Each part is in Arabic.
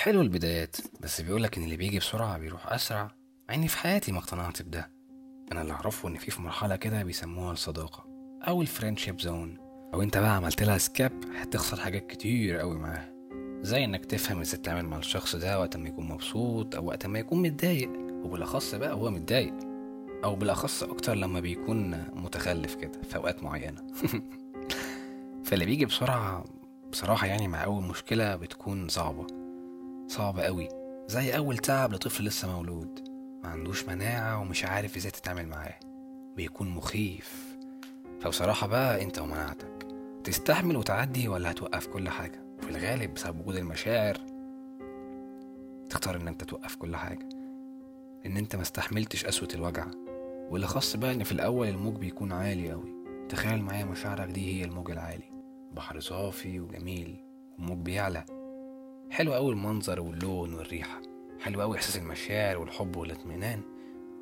حلو البدايات بس بيقولك إن اللي بيجي بسرعة بيروح أسرع. مع اني في حياتي ما اقتنعت بده. أنا اللي أعرفه إن في في مرحلة كده بيسموها الصداقة أو ال friendship zone أو أنت بقى عملت لها skip هتخسر حاجات كتير قوي معاها. زي إنك تفهم إزاي تتعامل مع الشخص ده وقت ما يكون مبسوط أو وقت ما يكون متضايق وبالأخص بقى هو متضايق. أو بالأخص أكتر لما بيكون متخلف كده في أوقات معينة. فاللي بيجي بسرعة بصراحة يعني مع أول مشكلة بتكون صعبة. صعبة قوي. زي أول تعب لطفل لسه مولود. ما عندوش مناعة ومش عارف إزاي تتعامل معاه. بيكون مخيف. فبصراحة بقى أنت ومناعتك. تستحمل وتعدي ولا هتوقف كل حاجة؟ وفي الغالب بسبب وجود المشاعر. تختار إن أنت توقف كل حاجة. إن أنت ما استحملتش قسوة الوجع. واللي خاص بقى إن في الأول الموج بيكون عالي قوي. تخيل معايا مشاعرك دي هي الموج العالي. بحر صافي وجميل. والموج بيعلى حلو قوي المنظر واللون والريحة. حلو قوي إحساس المشاعر والحب والاطمئنان.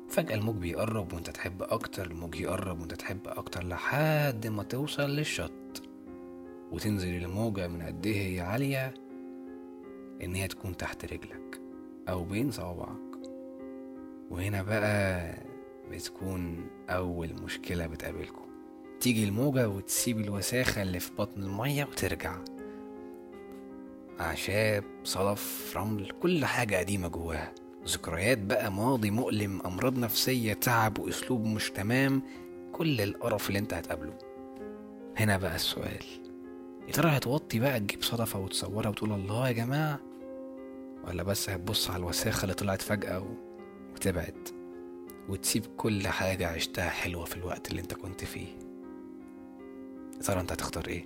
فجأة الموج بيقرب وأنت تحب أكتر الموج يقرب وأنت تحب أكتر لحد ما توصل للشط. وتنزل الموجة من قد إيه هي عالية؟ إن هي تكون تحت رجلك أو بين صوابعك. وهنا بقى بتكون أول مشكلة بتقابلكم. تيجي الموجة وتسيب الوساخة اللي في بطن المية وترجع. أعشاب صلف رمل كل حاجة قديمة جواها. ذكريات بقى ماضي مؤلم أمراض نفسية تعب وأسلوب مش تمام كل القرف اللي أنت هتقابله. هنا بقى السؤال. يا ترى هتوطي بقى تجيب صدفة وتصورها وتقول الله يا جماعة؟ ولا بس هتبص على الوساخة اللي طلعت فجأة وتبعد؟ وتسيب كل حاجة عشتها حلوة في الوقت اللي أنت كنت فيه. يا ترى أنت هتختار إيه؟